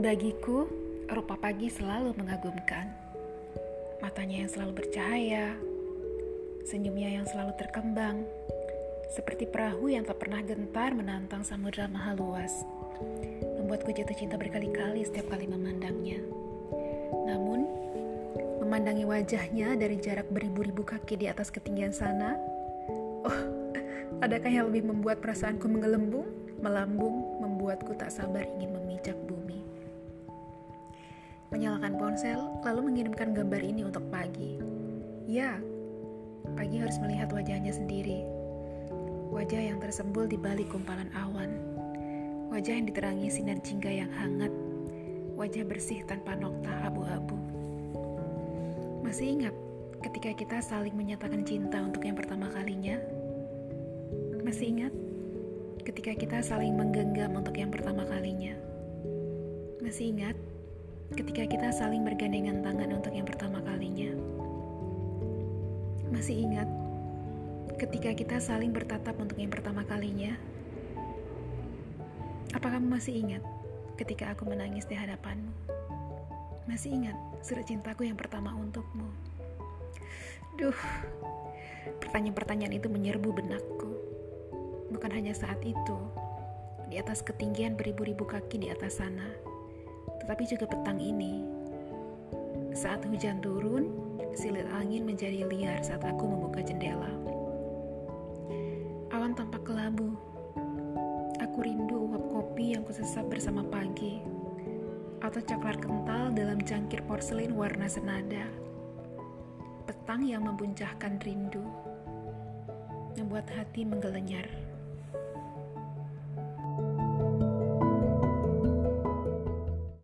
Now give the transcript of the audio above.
Bagiku, rupa pagi selalu mengagumkan. Matanya yang selalu bercahaya, senyumnya yang selalu terkembang, seperti perahu yang tak pernah gentar menantang samudera maha luas. Membuatku jatuh cinta berkali-kali setiap kali memandangnya. Namun, memandangi wajahnya dari jarak beribu-ribu kaki di atas ketinggian sana, oh, adakah yang lebih membuat perasaanku menggelembung, melambung, membuatku tak sabar ingin memijak bumi menyalakan ponsel, lalu mengirimkan gambar ini untuk pagi. Ya, pagi harus melihat wajahnya sendiri. Wajah yang tersembul di balik kumpalan awan. Wajah yang diterangi sinar jingga yang hangat. Wajah bersih tanpa nokta abu-abu. Masih ingat ketika kita saling menyatakan cinta untuk yang pertama kalinya? Masih ingat ketika kita saling menggenggam untuk yang pertama kalinya? Masih ingat ketika kita saling bergandengan tangan untuk yang pertama kalinya. Masih ingat ketika kita saling bertatap untuk yang pertama kalinya? Apa kamu masih ingat ketika aku menangis di hadapanmu? Masih ingat surat cintaku yang pertama untukmu? Duh, pertanyaan-pertanyaan itu menyerbu benakku. Bukan hanya saat itu, di atas ketinggian beribu-ribu kaki di atas sana tetapi juga petang ini. Saat hujan turun, silir angin menjadi liar saat aku membuka jendela. Awan tampak kelabu. Aku rindu uap kopi yang kusesap bersama pagi, atau coklat kental dalam cangkir porselin warna senada. Petang yang membuncahkan rindu, membuat hati menggelenyar.